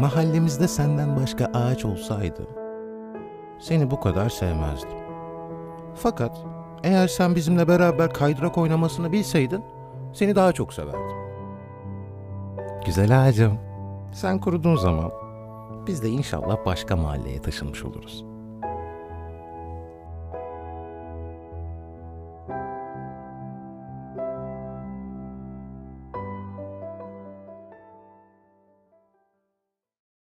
mahallemizde senden başka ağaç olsaydı seni bu kadar sevmezdim. Fakat eğer sen bizimle beraber kaydırak oynamasını bilseydin seni daha çok severdim. Güzel ağacım. Sen kuruduğun zaman biz de inşallah başka mahalleye taşınmış oluruz.